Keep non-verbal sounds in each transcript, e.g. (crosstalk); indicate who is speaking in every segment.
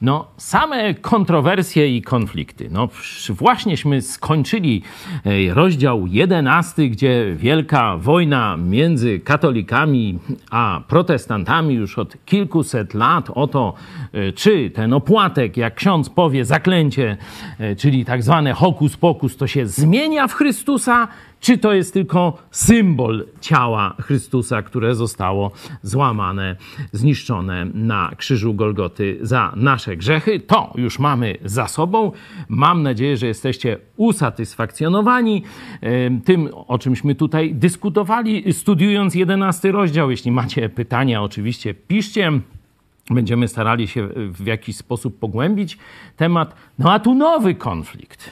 Speaker 1: No, same kontrowersje i konflikty. No, właśnieśmy skończyli e, rozdział 11, gdzie wielka wojna między katolikami a protestantami już od kilkuset lat o to, e, czy ten opłatek, jak ksiądz powie, zaklęcie, e, czyli tak zwane hokus pokus, to się zmienia w Chrystusa, czy to jest tylko symbol ciała Chrystusa, które zostało złamane, zniszczone na krzyżu Golgoty za nasze grzechy? To już mamy za sobą. Mam nadzieję, że jesteście usatysfakcjonowani tym, o czymśmy tutaj dyskutowali, studiując jedenasty rozdział. Jeśli macie pytania, oczywiście piszcie. Będziemy starali się w jakiś sposób pogłębić temat. No a tu nowy konflikt.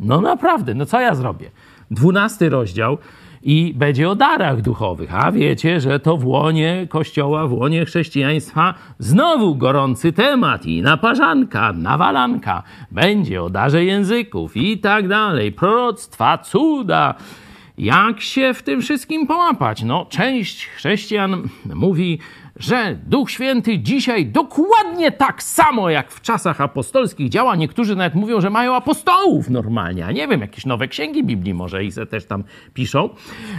Speaker 1: No naprawdę, no co ja zrobię? 12 rozdział i będzie o darach duchowych. A wiecie, że to w łonie Kościoła, w łonie chrześcijaństwa znowu gorący temat i naparzanka, nawalanka. Będzie o darze języków i tak dalej, proroctwa, cuda. Jak się w tym wszystkim połapać? No, część chrześcijan mówi, że Duch Święty dzisiaj dokładnie tak samo jak w czasach apostolskich działa. Niektórzy nawet mówią, że mają apostołów normalnie, a nie wiem, jakieś nowe księgi Biblii może i se też tam piszą.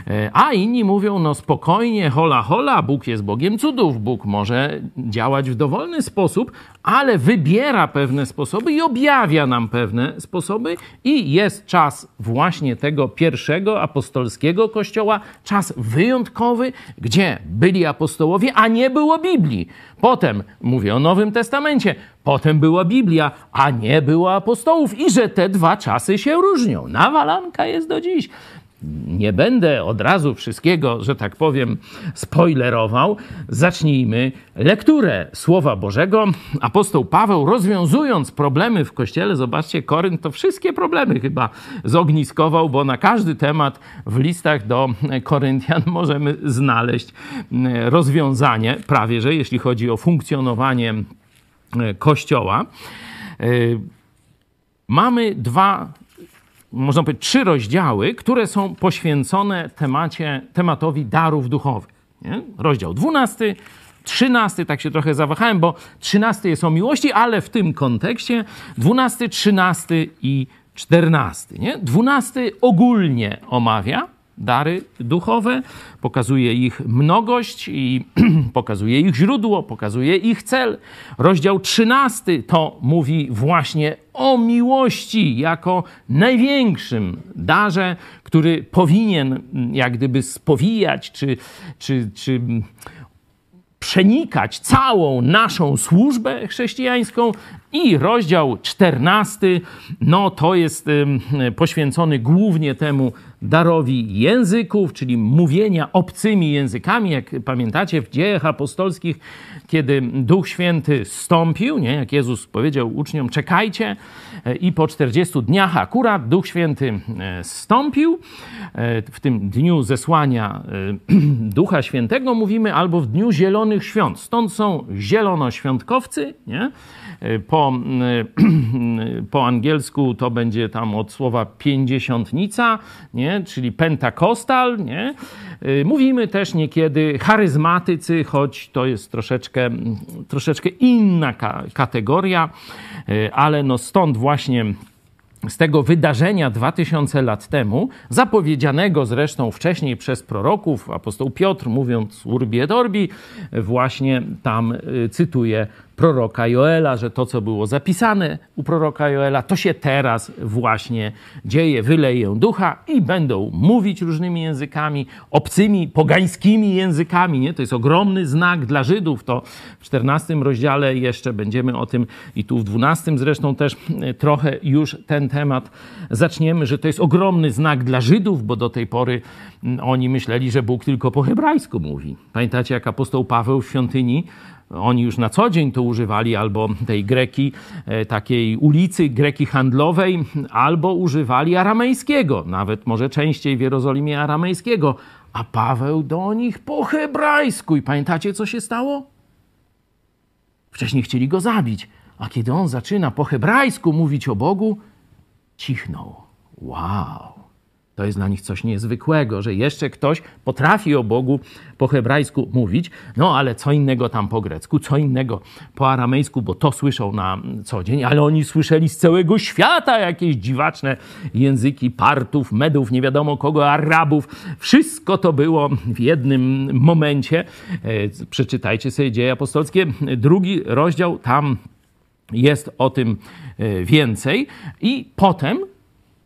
Speaker 1: E, a inni mówią, no spokojnie, hola hola, Bóg jest Bogiem cudów, Bóg może działać w dowolny sposób, ale wybiera pewne sposoby i objawia nam pewne sposoby i jest czas właśnie tego pierwszego apostolskiego kościoła, czas wyjątkowy, gdzie byli apostołowie, a nie było Biblii. Potem, mówię o Nowym Testamencie, potem była Biblia, a nie było apostołów i że te dwa czasy się różnią. Nawalanka jest do dziś nie będę od razu wszystkiego, że tak powiem, spoilerował. Zacznijmy lekturę Słowa Bożego. Apostoł Paweł, rozwiązując problemy w kościele, zobaczcie, Korynt to wszystkie problemy chyba zogniskował, bo na każdy temat w listach do Koryntian (laughs) możemy znaleźć mm, rozwiązanie, prawie że jeśli chodzi o funkcjonowanie e, kościoła. E, mamy dwa można powiedzieć, trzy rozdziały, które są poświęcone temacie, tematowi darów duchowych. Nie? Rozdział 12, 13, tak się trochę zawahałem, bo 13 jest o miłości, ale w tym kontekście 12, 13 i 14. Nie? 12 ogólnie omawia dary duchowe, pokazuje ich mnogość i (clears throat) pokazuje ich źródło, pokazuje ich cel. Rozdział 13 to mówi właśnie o miłości jako największym darze, który powinien jak gdyby spowijać czy, czy, czy przenikać całą naszą służbę chrześcijańską. I rozdział 14, no to jest poświęcony głównie temu darowi języków, czyli mówienia obcymi językami. Jak pamiętacie w dziejach apostolskich, kiedy Duch Święty stąpił, nie? jak Jezus powiedział uczniom, czekajcie e, i po 40 dniach akurat Duch Święty e, stąpił. E, w tym dniu zesłania (clears throat) Ducha Świętego mówimy, albo w dniu Zielonych Świąt. Stąd są zielonoświątkowcy, nie? Po, (clears throat) po angielsku to będzie tam od słowa pięćdziesiątnica, nie? czyli pentakostal. Nie? Mówimy też niekiedy charyzmatycy, choć to jest troszeczkę, troszeczkę inna kategoria, ale no stąd właśnie z tego wydarzenia 2000 lat temu, zapowiedzianego zresztą wcześniej przez proroków, apostoł Piotr mówiąc urbi et orbi, właśnie tam cytuje proroka Joela, że to, co było zapisane u proroka Joela, to się teraz właśnie dzieje. Wyleję ducha i będą mówić różnymi językami, obcymi, pogańskimi językami. Nie? To jest ogromny znak dla Żydów. To w 14 rozdziale jeszcze będziemy o tym i tu w 12 zresztą też e, trochę już ten temat zaczniemy, że to jest ogromny znak dla Żydów, bo do tej pory mm, oni myśleli, że Bóg tylko po hebrajsku mówi. Pamiętacie, jak apostoł Paweł w świątyni oni już na co dzień to używali albo tej greki, e, takiej ulicy greki handlowej, albo używali aramejskiego, nawet może częściej w Jerozolimie aramejskiego, a Paweł do nich po hebrajsku. I pamiętacie, co się stało? Wcześniej chcieli go zabić, a kiedy on zaczyna po hebrajsku mówić o Bogu, cichnął. Wow! To jest dla nich coś niezwykłego, że jeszcze ktoś potrafi o Bogu po hebrajsku mówić, no ale co innego tam po grecku, co innego po aramejsku, bo to słyszą na co dzień, ale oni słyszeli z całego świata jakieś dziwaczne języki Partów, Medów, nie wiadomo kogo, Arabów. Wszystko to było w jednym momencie. E, przeczytajcie sobie dzieje apostolskie, drugi rozdział, tam jest o tym e, więcej. I potem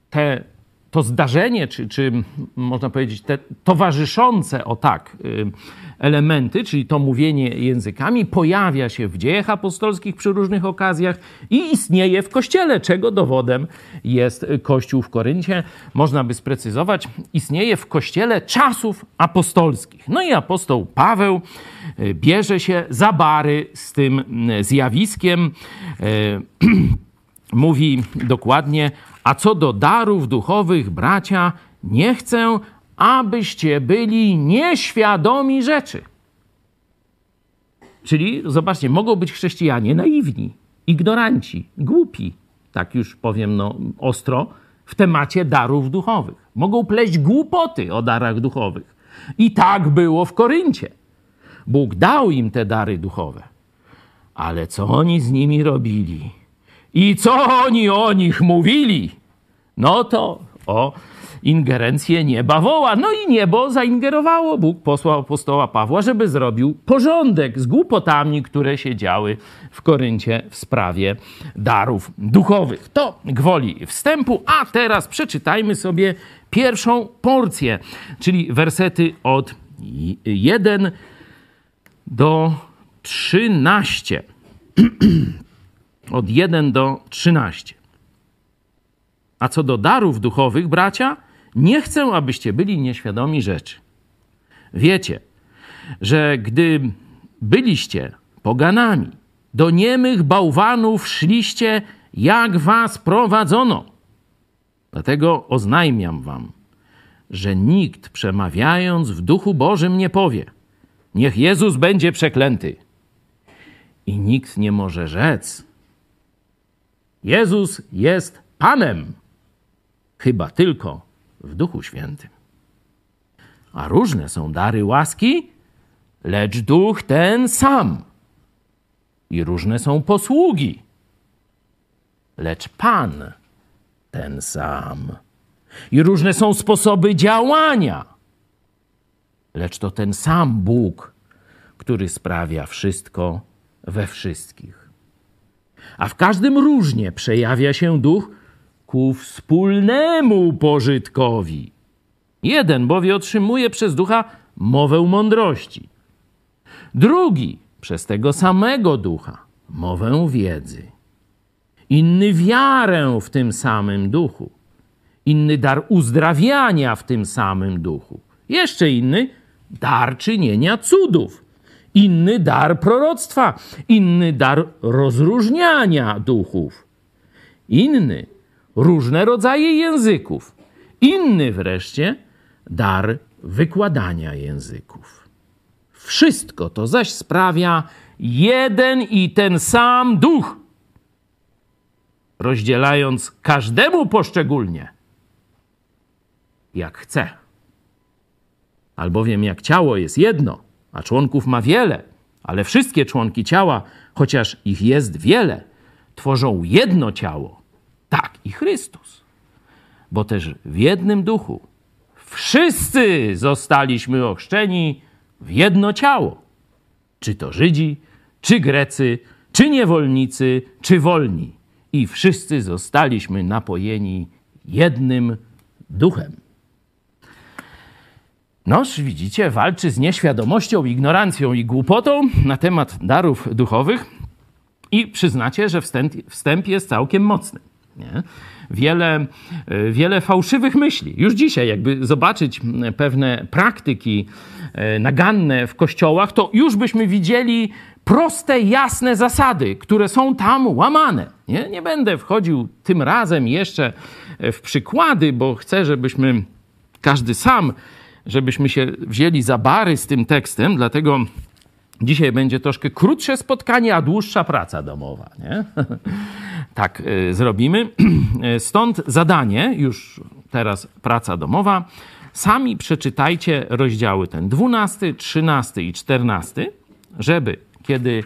Speaker 1: te to zdarzenie, czy, czy można powiedzieć, te towarzyszące o tak y, elementy, czyli to mówienie językami, pojawia się w dziejach apostolskich przy różnych okazjach i istnieje w kościele, czego dowodem jest kościół w Koryncie. Można by sprecyzować, istnieje w kościele czasów apostolskich. No i apostoł Paweł y, bierze się za bary z tym y, zjawiskiem. (clears throat) Mówi dokładnie, a co do darów duchowych, bracia, nie chcę, abyście byli nieświadomi rzeczy. Czyli zobaczcie, mogą być chrześcijanie naiwni, ignoranci, głupi, tak już powiem no, ostro, w temacie darów duchowych. Mogą pleść głupoty o darach duchowych. I tak było w Koryncie. Bóg dał im te dary duchowe. Ale co oni z nimi robili? I co oni o nich mówili? No to o ingerencję nieba woła. No i niebo zaingerowało. Bóg posłał apostoła Pawła, żeby zrobił porządek z głupotami, które się działy w Koryncie w sprawie darów duchowych. To gwoli wstępu, a teraz przeczytajmy sobie pierwszą porcję, czyli wersety od 1 do 13. (clears throat) od 1 do 13. A co do darów duchowych, bracia, nie chcę, abyście byli nieświadomi rzeczy. Wiecie, że gdy byliście poganami, do niemych bałwanów szliście, jak was prowadzono. Dlatego oznajmiam wam, że nikt przemawiając w duchu Bożym nie powie: Niech Jezus będzie przeklęty. I nikt nie może rzec: Jezus jest Panem chyba tylko w Duchu Świętym. A różne są dary łaski, lecz Duch ten sam. I różne są posługi, lecz Pan ten sam. I różne są sposoby działania, lecz to ten sam Bóg, który sprawia wszystko we wszystkich. A w każdym różnie przejawia się duch, ku wspólnemu pożytkowi. Jeden bowiem otrzymuje przez ducha mowę mądrości, drugi przez tego samego ducha mowę wiedzy, inny wiarę w tym samym duchu, inny dar uzdrawiania w tym samym duchu, jeszcze inny dar czynienia cudów, inny dar proroctwa, inny dar rozróżniania duchów, inny różne rodzaje języków. Inny wreszcie dar wykładania języków. Wszystko to zaś sprawia jeden i ten sam duch, rozdzielając każdemu poszczególnie, jak chce. Albowiem jak ciało jest jedno, a członków ma wiele, ale wszystkie członki ciała, chociaż ich jest wiele, tworzą jedno ciało tak i Chrystus. Bo też w jednym duchu wszyscy zostaliśmy ochrzczeni w jedno ciało. Czy to Żydzi, czy Grecy, czy niewolnicy, czy wolni. I wszyscy zostaliśmy napojeni jednym duchem. Noż, widzicie, walczy z nieświadomością, ignorancją i głupotą na temat darów duchowych i przyznacie, że wstęp, wstęp jest całkiem mocny. Nie? Wiele, e, wiele fałszywych myśli. Już dzisiaj, jakby zobaczyć pewne praktyki e, naganne w kościołach, to już byśmy widzieli proste, jasne zasady, które są tam łamane. Nie, nie będę wchodził tym razem jeszcze e, w przykłady, bo chcę, żebyśmy każdy sam, żebyśmy się wzięli za bary z tym tekstem, dlatego Dzisiaj będzie troszkę krótsze spotkanie, a dłuższa praca domowa. Nie? (laughs) tak y, zrobimy. (clears throat) Stąd zadanie, już teraz praca domowa. Sami przeczytajcie rozdziały ten 12, 13 i 14, żeby kiedy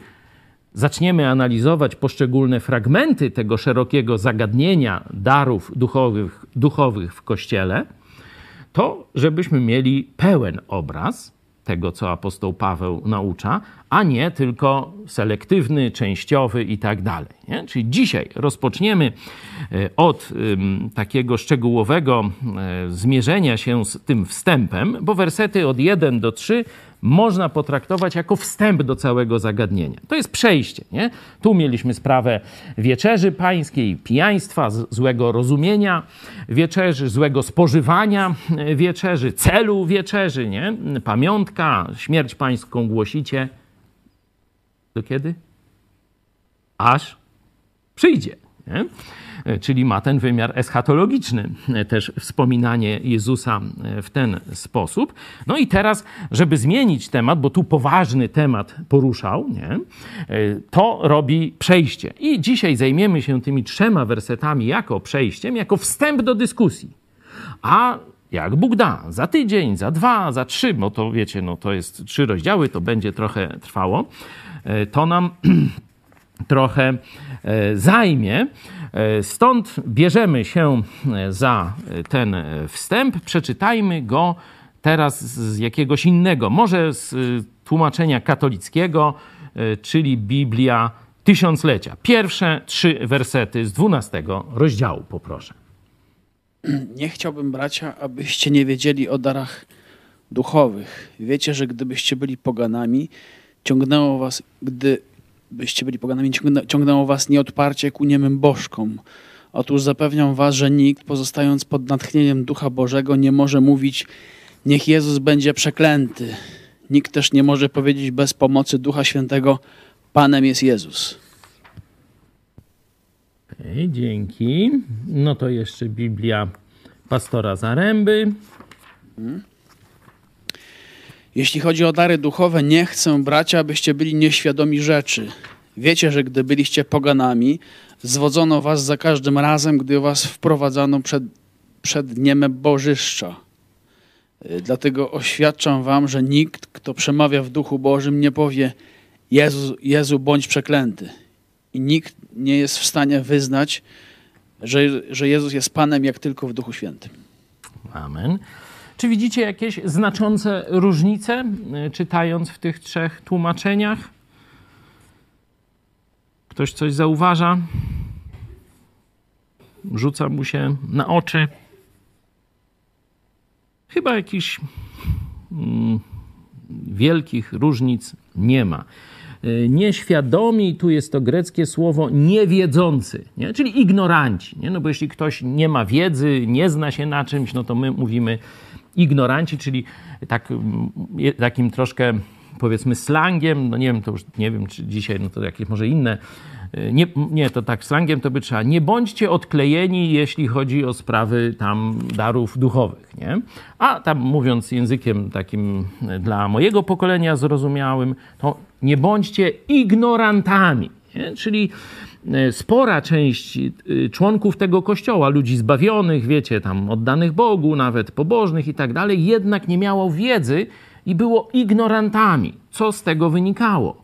Speaker 1: zaczniemy analizować poszczególne fragmenty tego szerokiego zagadnienia darów duchowych, duchowych w Kościele, to żebyśmy mieli pełen obraz tego, co apostoł Paweł naucza, a nie tylko selektywny, częściowy i tak dalej. Nie? Czyli dzisiaj rozpoczniemy e, od takiego szczegółowego e, zmierzenia się z tym wstępem, bo wersety od 1 do 3 można potraktować jako wstęp do całego zagadnienia. To jest przejście. Nie? Tu mieliśmy sprawę wieczerzy pańskiej, pijaństwa, złego rozumienia wieczerzy, złego spożywania (laughs) wieczerzy, celu wieczerzy, nie? pamiątka, śmierć pańską głosicie. Do kiedy? Aż przyjdzie. Nie? E, czyli ma ten wymiar eschatologiczny, e, też wspominanie Jezusa e, w ten sposób. No i teraz, żeby zmienić temat, bo tu poważny temat poruszał, nie? to robi przejście. I dzisiaj zajmiemy się tymi trzema wersetami jako przejściem, jako wstęp do dyskusji. A jak Bóg da, za tydzień, za dwa, za trzy, bo to wiecie, no to jest trzy rozdziały, to będzie trochę trwało, to nam (clears throat) trochę zajmie. E, stąd bierzemy się e, za ten wstęp, przeczytajmy go teraz z jakiegoś innego, może z e, tłumaczenia katolickiego, czyli Biblia Tysiąclecia. Pierwsze trzy wersety z dwunastego rozdziału, poproszę.
Speaker 2: Nie chciałbym, bracia, abyście nie wiedzieli o darach duchowych. Wiecie, że gdybyście byli poganami, ciągnęło was, gdy byście byli poganami, ciągnęło was nieodparcie ku niemym bożkom. Otóż zapewniam was, że nikt, pozostając pod natchnieniem Ducha Bożego, nie może mówić, niech Jezus będzie przeklęty. Nikt też nie może powiedzieć bez pomocy Ducha Świętego, Panem jest Jezus.
Speaker 1: Okay, dzięki. No to jeszcze Biblia pastora Zaręby. Hmm.
Speaker 2: Jeśli chodzi o dary duchowe, nie chcę, bracia, abyście byli nieświadomi rzeczy. Wiecie, że gdy byliście poganami, zwodzono was za każdym razem, gdy was wprowadzano przed, przed dniem bożyszcza. Y, dlatego oświadczam wam, że nikt, kto przemawia w duchu Bożym, nie powie Jezu, Jezu bądź przeklęty. I nikt nie jest w stanie wyznać, że, że Jezus jest Panem, jak tylko w Duchu Świętym.
Speaker 1: Amen. Czy widzicie jakieś znaczące różnice, y, czytając w tych trzech tłumaczeniach? Ktoś coś zauważa? Rzuca mu się na oczy. Chyba jakichś mm, wielkich różnic nie ma. Y, nieświadomi, tu jest to greckie słowo niewiedzący, nie? czyli ignoranci. Nie? No bo jeśli ktoś nie ma wiedzy, nie zna się na czymś, no to my mówimy ignoranci, czyli tak, mm, takim troszkę powiedzmy slangiem, no nie wiem, to już nie wiem, czy dzisiaj, no to jakieś może inne, e, nie, nie, to tak slangiem to by trzeba, nie bądźcie odklejeni, jeśli chodzi o sprawy tam darów duchowych, nie? A tam mówiąc językiem takim dla mojego pokolenia zrozumiałym, to nie bądźcie ignorantami, nie? czyli e, spora część e, członków tego kościoła, ludzi zbawionych, wiecie, tam oddanych Bogu, nawet pobożnych i tak dalej, jednak nie miało wiedzy, i było ignorantami. Co z tego wynikało?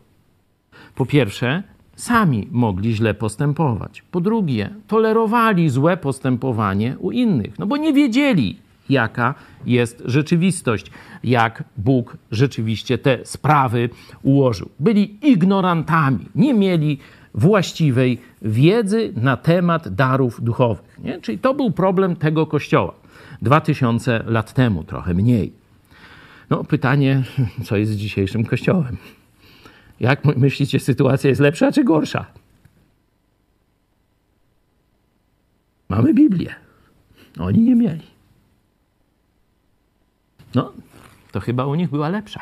Speaker 1: Po pierwsze, sami mogli źle postępować. Po drugie, tolerowali złe postępowanie u innych, no bo nie wiedzieli, jaka jest rzeczywistość, jak Bóg rzeczywiście te sprawy ułożył. Byli ignorantami, nie mieli właściwej wiedzy na temat darów duchowych. Nie? Czyli to był problem tego kościoła. Dwa tysiące lat temu, trochę mniej. No, pytanie, (laughs) co jest z dzisiejszym kościołem? Jak myślicie, sytuacja jest lepsza czy gorsza? Mamy Biblię. Oni nie mieli. No, to chyba u nich była lepsza.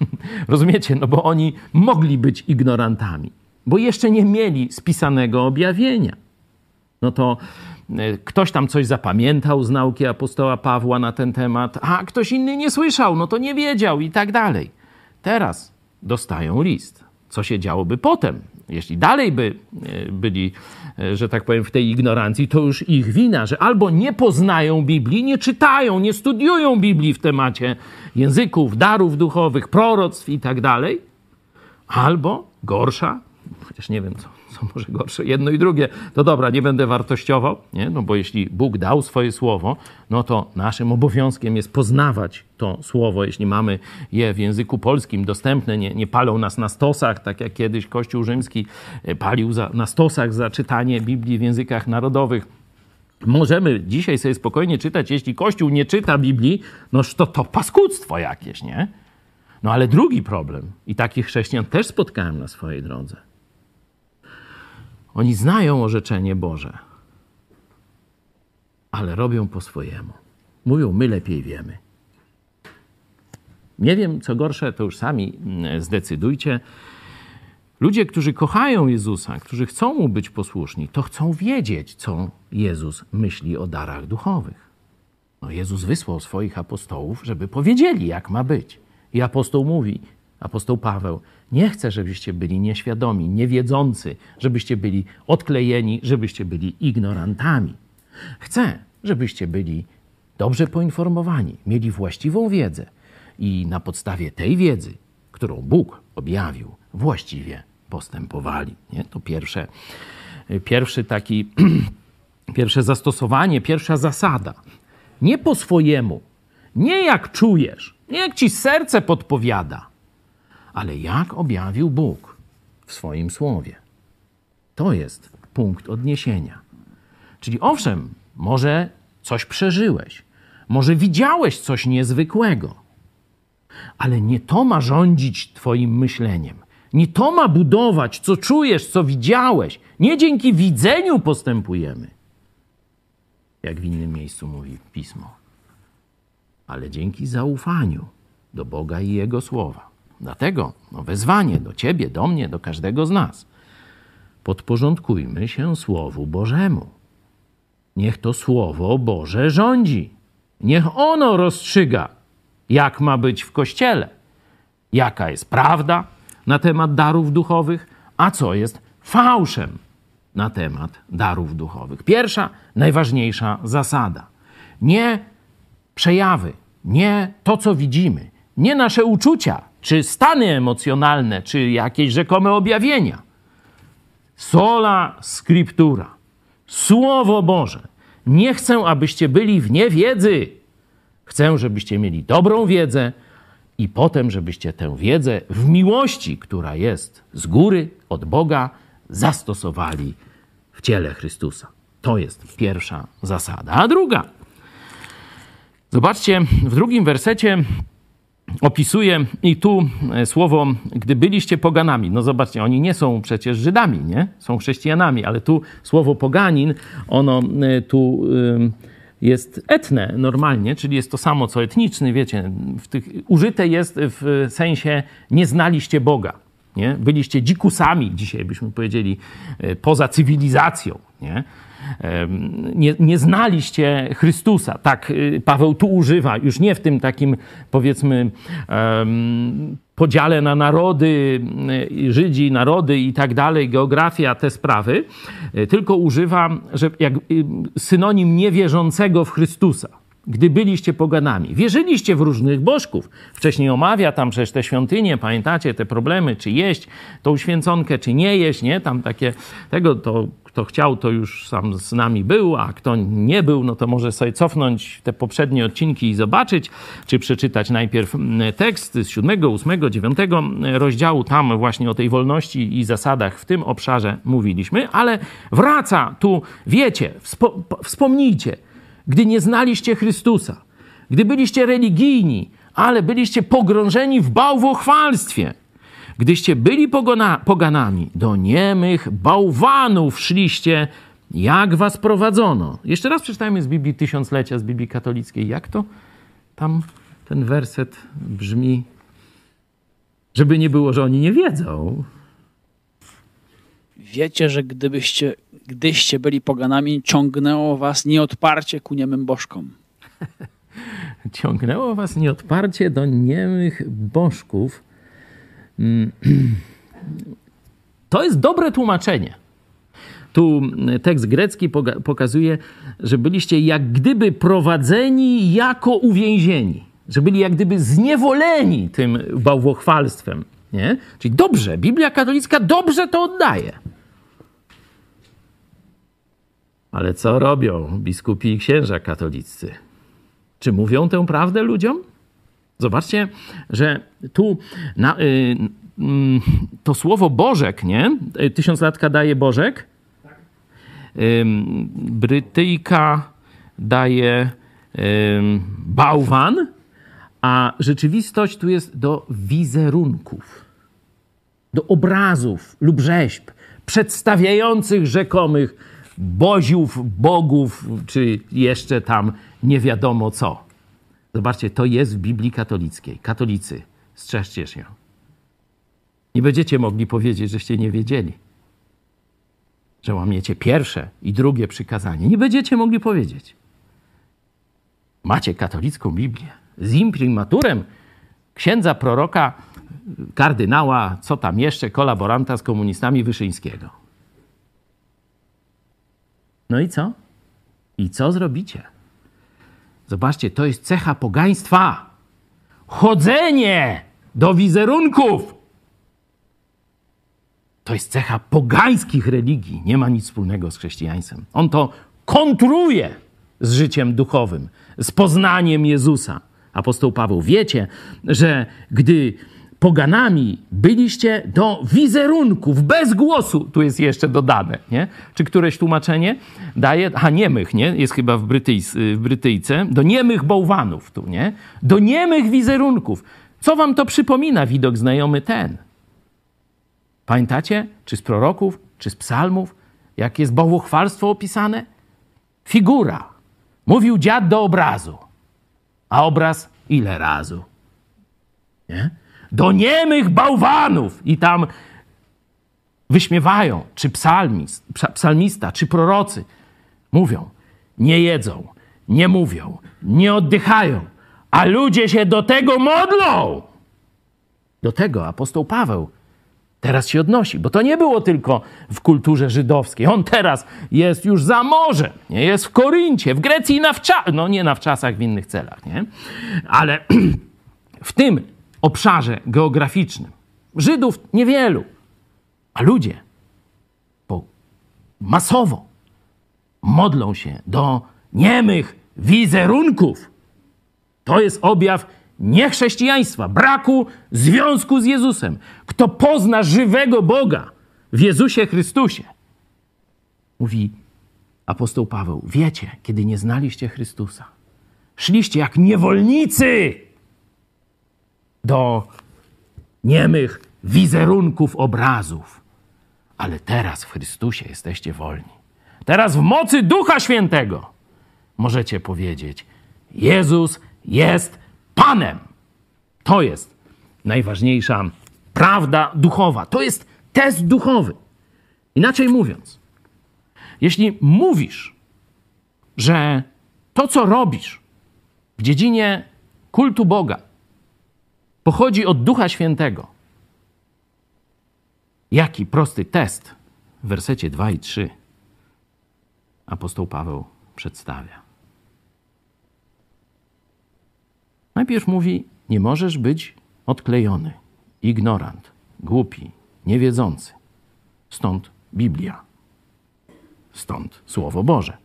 Speaker 1: (laughs) Rozumiecie? No bo oni mogli być ignorantami, bo jeszcze nie mieli spisanego objawienia. No to E, ktoś tam coś zapamiętał z nauki apostoła Pawła na ten temat, a ktoś inny nie słyszał, no to nie wiedział i tak dalej. Teraz dostają list. Co się działoby potem, jeśli dalej by e, byli, e, że tak powiem, w tej ignorancji, to już ich wina, że albo nie poznają Biblii, nie czytają, nie studiują Biblii w temacie języków, darów duchowych, proroctw i tak dalej, albo gorsza, chociaż nie wiem, co, (laughs) co może gorsze, jedno i drugie, to dobra, nie będę wartościował, nie? no bo jeśli Bóg dał swoje słowo, no to naszym obowiązkiem jest poznawać to słowo, jeśli mamy je w języku polskim dostępne, nie, nie palą nas na stosach, tak jak kiedyś Kościół Rzymski e, palił za, na stosach za czytanie Biblii w językach narodowych. Możemy dzisiaj sobie spokojnie czytać, jeśli Kościół nie czyta Biblii, no to to paskudztwo jakieś, nie? No ale drugi problem, i takich chrześcijan też spotkałem na swojej drodze – oni znają orzeczenie Boże, ale robią po swojemu. Mówią, my lepiej wiemy. Nie wiem, co gorsze, to już sami mm, zdecydujcie. Ludzie, którzy kochają Jezusa, którzy chcą mu być posłuszni, to chcą wiedzieć, co Jezus myśli o darach duchowych. No, Jezus wysłał swoich apostołów, żeby powiedzieli, jak ma być. I apostoł mówi: apostoł Paweł, nie chcę, żebyście byli nieświadomi, niewiedzący, żebyście byli odklejeni, żebyście byli ignorantami. Chcę, żebyście byli dobrze poinformowani, mieli właściwą wiedzę i na podstawie tej wiedzy, którą Bóg objawił, właściwie postępowali. Nie? To pierwsze, pierwszy taki, (clears throat) pierwsze zastosowanie, pierwsza zasada. Nie po swojemu, nie jak czujesz, nie jak ci serce podpowiada, ale jak objawił Bóg w swoim słowie. To jest punkt odniesienia. Czyli owszem, może coś przeżyłeś, może widziałeś coś niezwykłego, ale nie to ma rządzić Twoim myśleniem. Nie to ma budować, co czujesz, co widziałeś. Nie dzięki widzeniu postępujemy, jak w innym miejscu mówi pismo, ale dzięki zaufaniu do Boga i Jego słowa. Dlatego no, wezwanie do ciebie, do mnie, do każdego z nas. Podporządkujmy się Słowu Bożemu. Niech to Słowo Boże rządzi. Niech ono rozstrzyga, jak ma być w kościele, jaka jest prawda na temat darów duchowych, a co jest fałszem na temat darów duchowych. Pierwsza, najważniejsza zasada. Nie przejawy, nie to, co widzimy, nie nasze uczucia, czy stany emocjonalne, czy jakieś rzekome objawienia. Sola scriptura, Słowo Boże. Nie chcę, abyście byli w niewiedzy. Chcę, żebyście mieli dobrą wiedzę i potem, żebyście tę wiedzę w miłości, która jest z góry, od Boga, zastosowali w ciele Chrystusa. To jest pierwsza zasada. A druga. Zobaczcie, w drugim wersecie opisuje i tu e, słowo, gdy byliście poganami. No zobaczcie, oni nie są przecież Żydami, nie? Są chrześcijanami, ale tu słowo poganin, ono e, tu jest etne normalnie, czyli jest to samo co etniczny, wiecie, tych, użyte jest w sensie nie znaliście Boga. Nie? Byliście dzikusami, dzisiaj byśmy powiedzieli, e, poza cywilizacją. Nie? Nie, nie znaliście Chrystusa. Tak y, Paweł tu używa, już nie w tym takim powiedzmy podziale na narody, y, Żydzi, narody i tak dalej, geografia, te sprawy, y, tylko używa że jak synonim niewierzącego w Chrystusa gdy byliście poganami. Wierzyliście w różnych bożków. Wcześniej omawia tam przecież te świątynie, pamiętacie te problemy, czy jeść tą święconkę, czy nie jeść, nie? Tam takie, tego to kto chciał, to już sam z nami był, a kto nie był, no to może sobie cofnąć te poprzednie odcinki i zobaczyć, czy przeczytać najpierw mm, tekst z 7, 8, 9 rozdziału. Tam właśnie o tej wolności i zasadach w tym obszarze mówiliśmy, ale wraca tu, wiecie, wspo wspomnijcie, gdy nie znaliście Chrystusa, gdy byliście religijni, ale byliście pogrążeni w bałwochwalstwie, Gdyście byli pogona, poganami, do niemych bałwanów szliście, jak was prowadzono. Jeszcze raz przeczytajmy z Biblii Tysiąclecia, z Biblii katolickiej. Jak to tam ten werset brzmi? Żeby nie było, że oni nie wiedzą.
Speaker 2: Wiecie, że gdybyście, gdyście byli poganami, ciągnęło was nieodparcie ku niemym bożkom. (laughs)
Speaker 1: ciągnęło was nieodparcie do niemych bożków. Mm. (clears throat) To jest dobre tłumaczenie. Tu tekst grecki pokazuje, że byliście jak gdyby prowadzeni jako uwięzieni, że byli jak gdyby zniewoleni tym bałwochwalstwem. Nie? Czyli dobrze, Biblia katolicka dobrze to oddaje. Ale co robią biskupi i księża katoliccy? Czy mówią tę prawdę ludziom? Zobaczcie, że tu na, y, y, to słowo Bożek, nie? Tysiąclatka daje Bożek. Y, Brytyjka daje bałwan, a rzeczywistość tu jest do wizerunków, do obrazów lub rzeźb przedstawiających rzekomych boziów, bogów, czy jeszcze tam nie wiadomo co. Zobaczcie, to jest w Biblii katolickiej. Katolicy, strzeżcie się. Nie będziecie mogli powiedzieć, żeście nie wiedzieli, że łamiecie pierwsze i drugie przykazanie. Nie będziecie mogli powiedzieć. Macie katolicką Biblię z imprimaturem księdza proroka, kardynała, co tam jeszcze, kolaboranta z komunistami Wyszyńskiego. No i co? I co zrobicie? Zobaczcie, to jest cecha pogaństwa. Chodzenie do wizerunków. To jest cecha pogańskich religii. Nie ma nic wspólnego z chrześcijaństwem. On to kontruje z życiem duchowym, z poznaniem Jezusa. Apostoł Paweł, wiecie, że gdy poganami byliście do wizerunków, bez głosu, tu jest jeszcze dodane, nie? Czy któreś tłumaczenie daje, a niemych, nie? Jest chyba w, Brytyjs, w Brytyjce, do niemych bałwanów tu, nie? Do niemych wizerunków. Co wam to przypomina widok znajomy ten? Pamiętacie? Czy z proroków, czy z psalmów? Jak jest bałwochwalstwo opisane? Figura. Mówił dziad do obrazu. A obraz ile razu? Nie? Do niemych bałwanów i tam wyśmiewają, czy psalmist, psalmista, czy prorocy. Mówią, nie jedzą, nie mówią, nie oddychają, a ludzie się do tego modlą. Do tego apostoł Paweł teraz się odnosi, bo to nie było tylko w kulturze żydowskiej. On teraz jest już za morzem, nie jest w Koryncie, w Grecji na wczasach, no nie na wczasach, w innych celach, nie? Ale (clears throat) w tym obszarze geograficznym. Żydów niewielu, a ludzie po, masowo modlą się do niemych wizerunków. To jest objaw niechrześcijaństwa, braku związku z Jezusem. Kto pozna żywego Boga w Jezusie Chrystusie, mówi apostoł Paweł, wiecie, kiedy nie znaliście Chrystusa, szliście jak niewolnicy do niemych wizerunków obrazów. Ale teraz w Chrystusie jesteście wolni. Teraz w mocy Ducha Świętego możecie powiedzieć: Jezus jest Panem. To jest najważniejsza prawda duchowa. To jest test duchowy. Inaczej mówiąc, jeśli mówisz, że to, co robisz w dziedzinie kultu Boga, pochodzi od Ducha Świętego. Jaki prosty test w wersecie 2 i 3 apostoł Paweł przedstawia. Najpierw mówi: Nie możesz być odklejony, ignorant, głupi, niewiedzący. Stąd Biblia. Stąd Słowo Boże.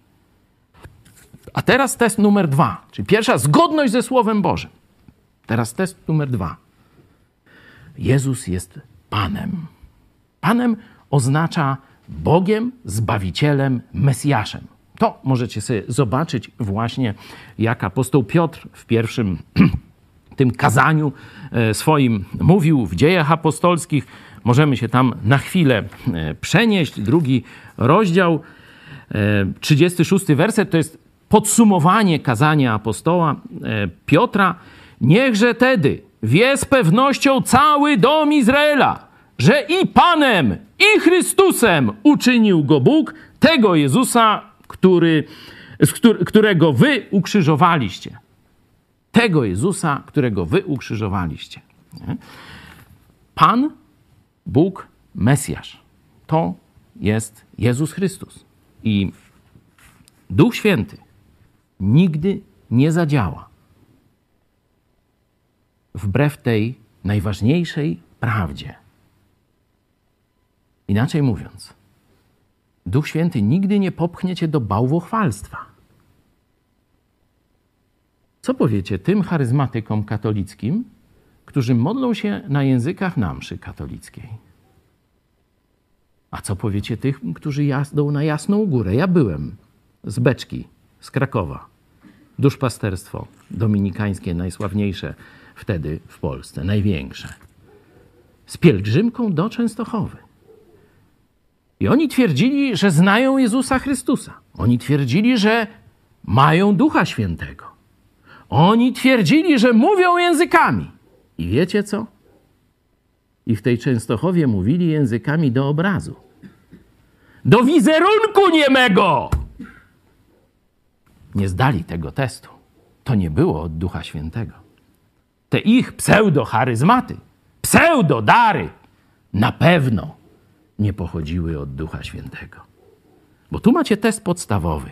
Speaker 1: A teraz test numer dwa, czyli pierwsza zgodność ze Słowem Bożym. Teraz test numer dwa. Jezus jest Panem. Panem oznacza Bogiem, Zbawicielem, Mesjaszem. To możecie sobie zobaczyć właśnie, jak apostoł Piotr w pierwszym (clears throat) tym kazaniu e, swoim mówił w dziejach apostolskich. Możemy się tam na chwilę e, przenieść. Drugi rozdział, 36 e, werset to jest podsumowanie kazania apostoła Piotra. Niechże tedy wie z pewnością cały dom Izraela, że i Panem, i Chrystusem uczynił go Bóg, tego Jezusa, który, którego wy ukrzyżowaliście. Tego Jezusa, którego wy ukrzyżowaliście. Pan, Bóg, Mesjasz. to jest Jezus Chrystus. I Duch Święty nigdy nie zadziała wbrew tej najważniejszej prawdzie. Inaczej mówiąc, Duch Święty nigdy nie popchnie cię do bałwochwalstwa. Co powiecie tym charyzmatykom katolickim, którzy modlą się na językach na mszy katolickiej? A co powiecie tych, którzy jazdą na Jasną Górę? Ja byłem z Beczki, z Krakowa. Duszpasterstwo dominikańskie, najsławniejsze wtedy w Polsce, największe. Z pielgrzymką do Częstochowy. I oni twierdzili, że znają Jezusa Chrystusa. Oni twierdzili, że mają Ducha Świętego. Oni twierdzili, że mówią językami. I wiecie co? I w tej Częstochowie mówili językami do obrazu. Do wizerunku niemego! Nie zdali tego testu. To nie było od Ducha Świętego. Te ich pseudo-charyzmaty, pseudo-dary na pewno nie pochodziły od Ducha Świętego. Bo tu macie test podstawowy.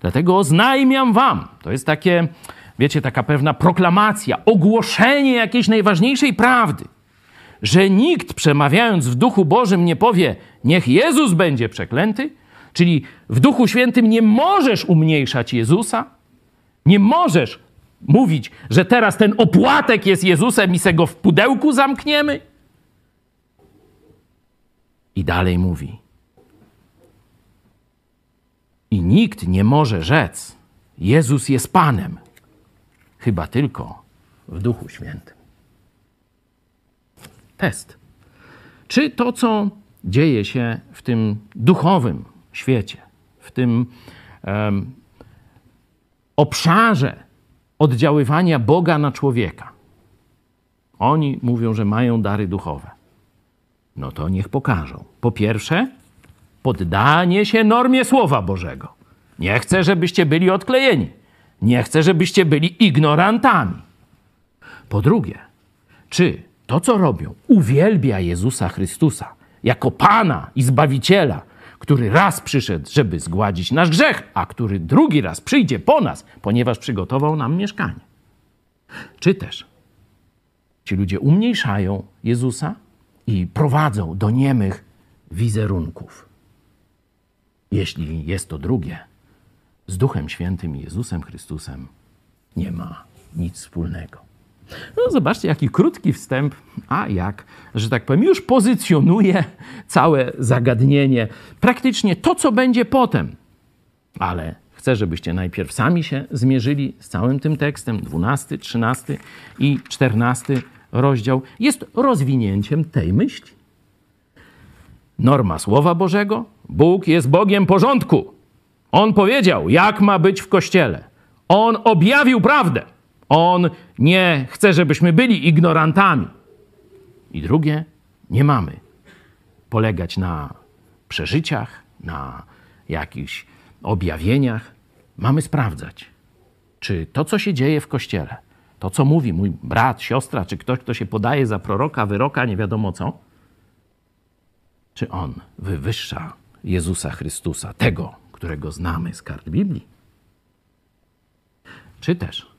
Speaker 1: Dlatego oznajmiam wam, to jest takie, wiecie, taka pewna proklamacja, ogłoszenie jakiejś najważniejszej prawdy, że nikt przemawiając w Duchu Bożym nie powie, niech Jezus będzie przeklęty, czyli w Duchu Świętym nie możesz umniejszać Jezusa, nie możesz mówić, że teraz ten opłatek jest Jezusem i se go w pudełku zamkniemy. I dalej mówi. I nikt nie może rzec, Jezus jest Panem, chyba tylko w Duchu Świętym. Test. Czy to, co dzieje się w tym duchowym świecie, w tym um, obszarze oddziaływania Boga na człowieka, oni mówią, że mają dary duchowe. No to niech pokażą. Po pierwsze, poddanie się normie Słowa Bożego. Nie chcę, żebyście byli odklejeni. Nie chcę, żebyście byli ignorantami. Po drugie, czy to, co robią, uwielbia Jezusa Chrystusa jako Pana i Zbawiciela, który raz przyszedł, żeby zgładzić nasz grzech, a który drugi raz przyjdzie po nas, ponieważ przygotował nam mieszkanie. Czy też ci ludzie umniejszają Jezusa i prowadzą do niemych wizerunków. Jeśli jest to drugie, z Duchem Świętym i Jezusem Chrystusem nie ma nic wspólnego. No zobaczcie, jaki krótki wstęp, a jak, że tak powiem, już pozycjonuje całe zagadnienie, praktycznie to, co będzie potem. Ale chcę, żebyście najpierw sami się zmierzyli z całym tym tekstem, 12, 13 i 14 rozdział, jest rozwinięciem tej myśli. Norma Słowa Bożego, Bóg jest Bogiem porządku. On powiedział, jak ma być w kościele. On objawił prawdę. On nie chce, żebyśmy byli ignorantami. I drugie, nie mamy polegać na przeżyciach, na jakichś objawieniach. Mamy sprawdzać, czy to, co się dzieje w kościele, to, co mówi mój brat, siostra, czy ktoś, kto się podaje za proroka, wyroka, nie wiadomo co, czy on wywyższa Jezusa Chrystusa, tego, którego znamy z kart Biblii? Czy też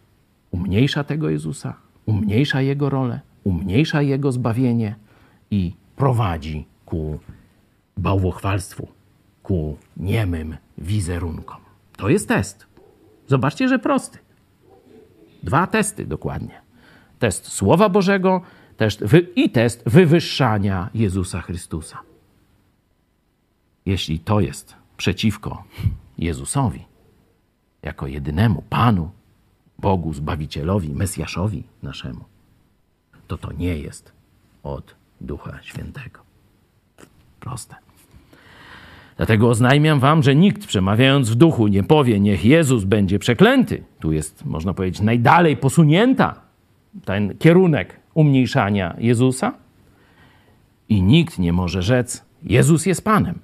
Speaker 1: umniejsza tego Jezusa, umniejsza Jego rolę, umniejsza Jego zbawienie i prowadzi ku bałwochwalstwu, ku niemym wizerunkom. To jest test. Zobaczcie, że prosty. Dwa testy dokładnie. Test Słowa Bożego test i test wywyższania Jezusa Chrystusa. Jeśli to jest przeciwko Jezusowi, jako jedynemu Panu, Bogu, Zbawicielowi, Mesjaszowi naszemu, to to nie jest od Ducha Świętego. Proste. Dlatego oznajmiam wam, że nikt przemawiając w duchu nie powie, niech Jezus będzie przeklęty. Tu jest, można powiedzieć, najdalej posunięta ten kierunek umniejszania Jezusa. I nikt nie może rzec, Jezus jest Panem.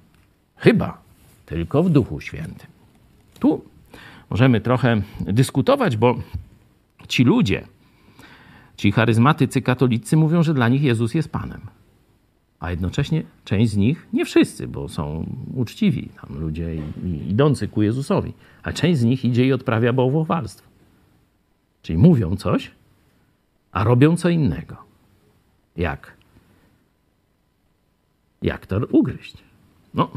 Speaker 1: Chyba tylko w Duchu Świętym. Tu możemy trochę dyskutować, bo ci ludzie, ci charyzmatycy katolicy mówią, że dla nich Jezus jest Panem. a jednocześnie część z nich, nie wszyscy, bo są uczciwi tam ludzie idący ku Jezusowi, a część z nich idzie i odprawia bałwochwalstwo. Czyli mówią coś, a robią co innego. Jak? Jak to ugryźć? No,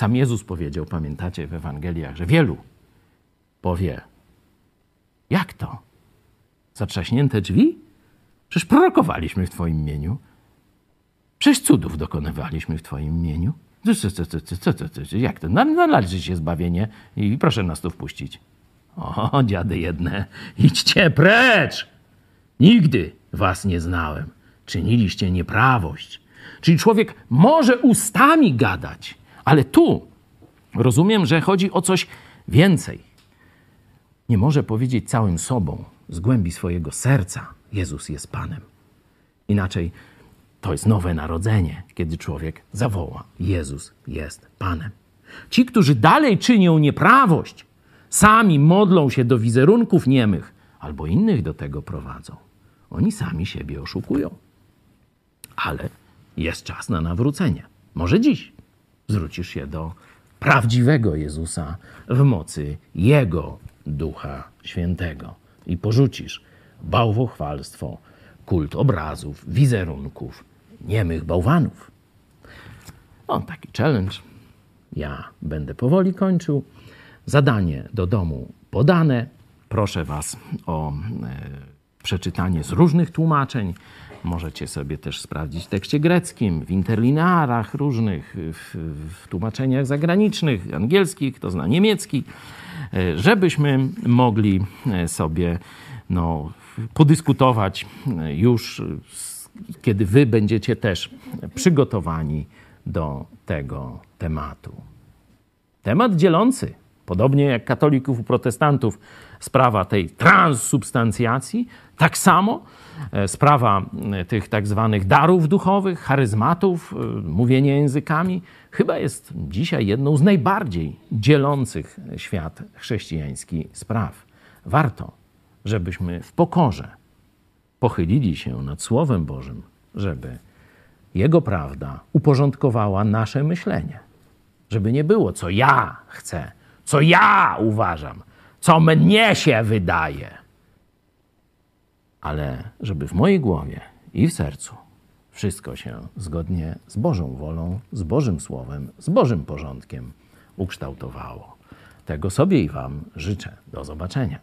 Speaker 1: sam Jezus powiedział, pamiętacie w Ewangeliach, że wielu powie: Jak to? Zatrzaśnięte drzwi? Przecież prorokowaliśmy w Twoim imieniu. Przecież cudów dokonywaliśmy w Twoim imieniu. Co, co, co, co, co, co, jak to? Należy się zbawienie i proszę nas tu wpuścić. O, dziady jedne, (laughs) idźcie precz! Nigdy was nie znałem. Czyniliście nieprawość. Czyli człowiek może ustami gadać, ale tu rozumiem, że chodzi o coś więcej. Nie może powiedzieć całym sobą, z głębi swojego serca, Jezus jest Panem. Inaczej to jest nowe narodzenie, kiedy człowiek zawoła: Jezus jest Panem. Ci, którzy dalej czynią nieprawość, sami modlą się do wizerunków niemych albo innych do tego prowadzą. Oni sami siebie oszukują. Ale jest czas na nawrócenie. Może dziś zwrócisz się do prawdziwego Jezusa w mocy Jego Ducha Świętego i porzucisz bałwochwalstwo, kult obrazów, wizerunków, niemych bałwanów. O, taki challenge. Ja będę powoli kończył. Zadanie do domu podane. Proszę Was o e, przeczytanie z różnych tłumaczeń. Możecie sobie też sprawdzić w tekście greckim, w interlinearach różnych, w, w tłumaczeniach zagranicznych, angielskich, kto zna niemiecki, e, żebyśmy mogli e, sobie no, podyskutować e, już, kiedy wy będziecie też przygotowani do tego tematu. Temat dzielący, podobnie jak katolików i protestantów, sprawa tej transsubstancjacji, tak samo e, sprawa e, tych tak zwanych darów duchowych, charyzmatów, mówienia językami, chyba jest dzisiaj jedną z najbardziej dzielących świat chrześcijański spraw. Warto żebyśmy w pokorze pochylili się nad Słowem Bożym, żeby Jego prawda uporządkowała nasze myślenie. Żeby nie było, co ja chcę, co ja uważam, co mnie się wydaje, ale żeby w mojej głowie i w sercu wszystko się zgodnie z Bożą wolą, z Bożym Słowem, z Bożym porządkiem ukształtowało. Tego sobie i Wam życzę. Do zobaczenia.